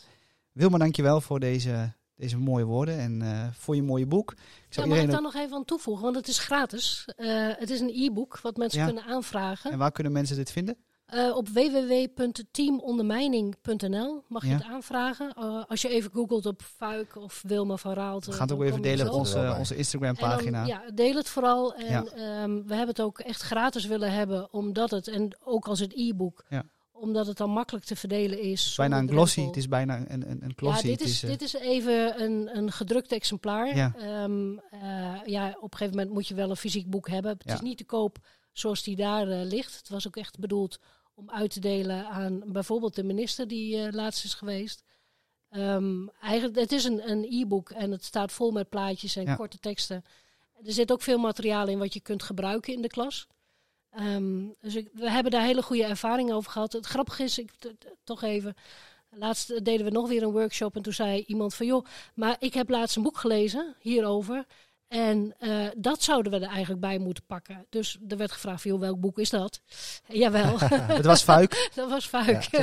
Wilma, dankjewel voor deze, deze mooie woorden en eh, voor je mooie boek. Ik Ja, zou mag ik iedereen daar nog even aan toevoegen? Want het is gratis. Eh, het is een e-book wat mensen Ja. kunnen aanvragen. En waar kunnen mensen dit vinden? Eh, op www.teamondermijning.nl mag je Ja. het aanvragen. Eh, als je even googelt op Fuik of Wilma van Raalt. We gaan het ook even delen op onze, onze Instagram dan, pagina. ja, deel het vooral. En Ja. ehm, we hebben het ook echt gratis willen hebben, omdat het, en ook als het e-book, Ja. omdat het dan makkelijk te verdelen is. Het is bijna een glossy. Het is bijna een, een, een glossy. Ja, dit is, eh, dit is even een, een gedrukt exemplaar. Ja. Ehm, eh, ja, op een gegeven moment moet je wel een fysiek boek hebben. Het Ja. is niet te koop zoals die daar eh, ligt. Het was ook echt bedoeld om uit te delen aan bijvoorbeeld de minister die eh, laatst is geweest. Ehm, eigenlijk, het is een, een e-book en het staat vol met plaatjes en Ja. korte teksten. Er zit ook veel materiaal in wat je kunt gebruiken in de klas. Ehm, dus ik, we hebben daar hele goede ervaringen over gehad. Het grappige is, ik, toch even, laatst deden we nog weer een workshop en toen zei iemand van joh, maar ik heb laatst een boek gelezen hierover. En eh, dat zouden we er eigenlijk bij moeten pakken. Dus er werd gevraagd van joh, welk boek is dat? Jawel, het was fuik. dat was Fuik. Ja,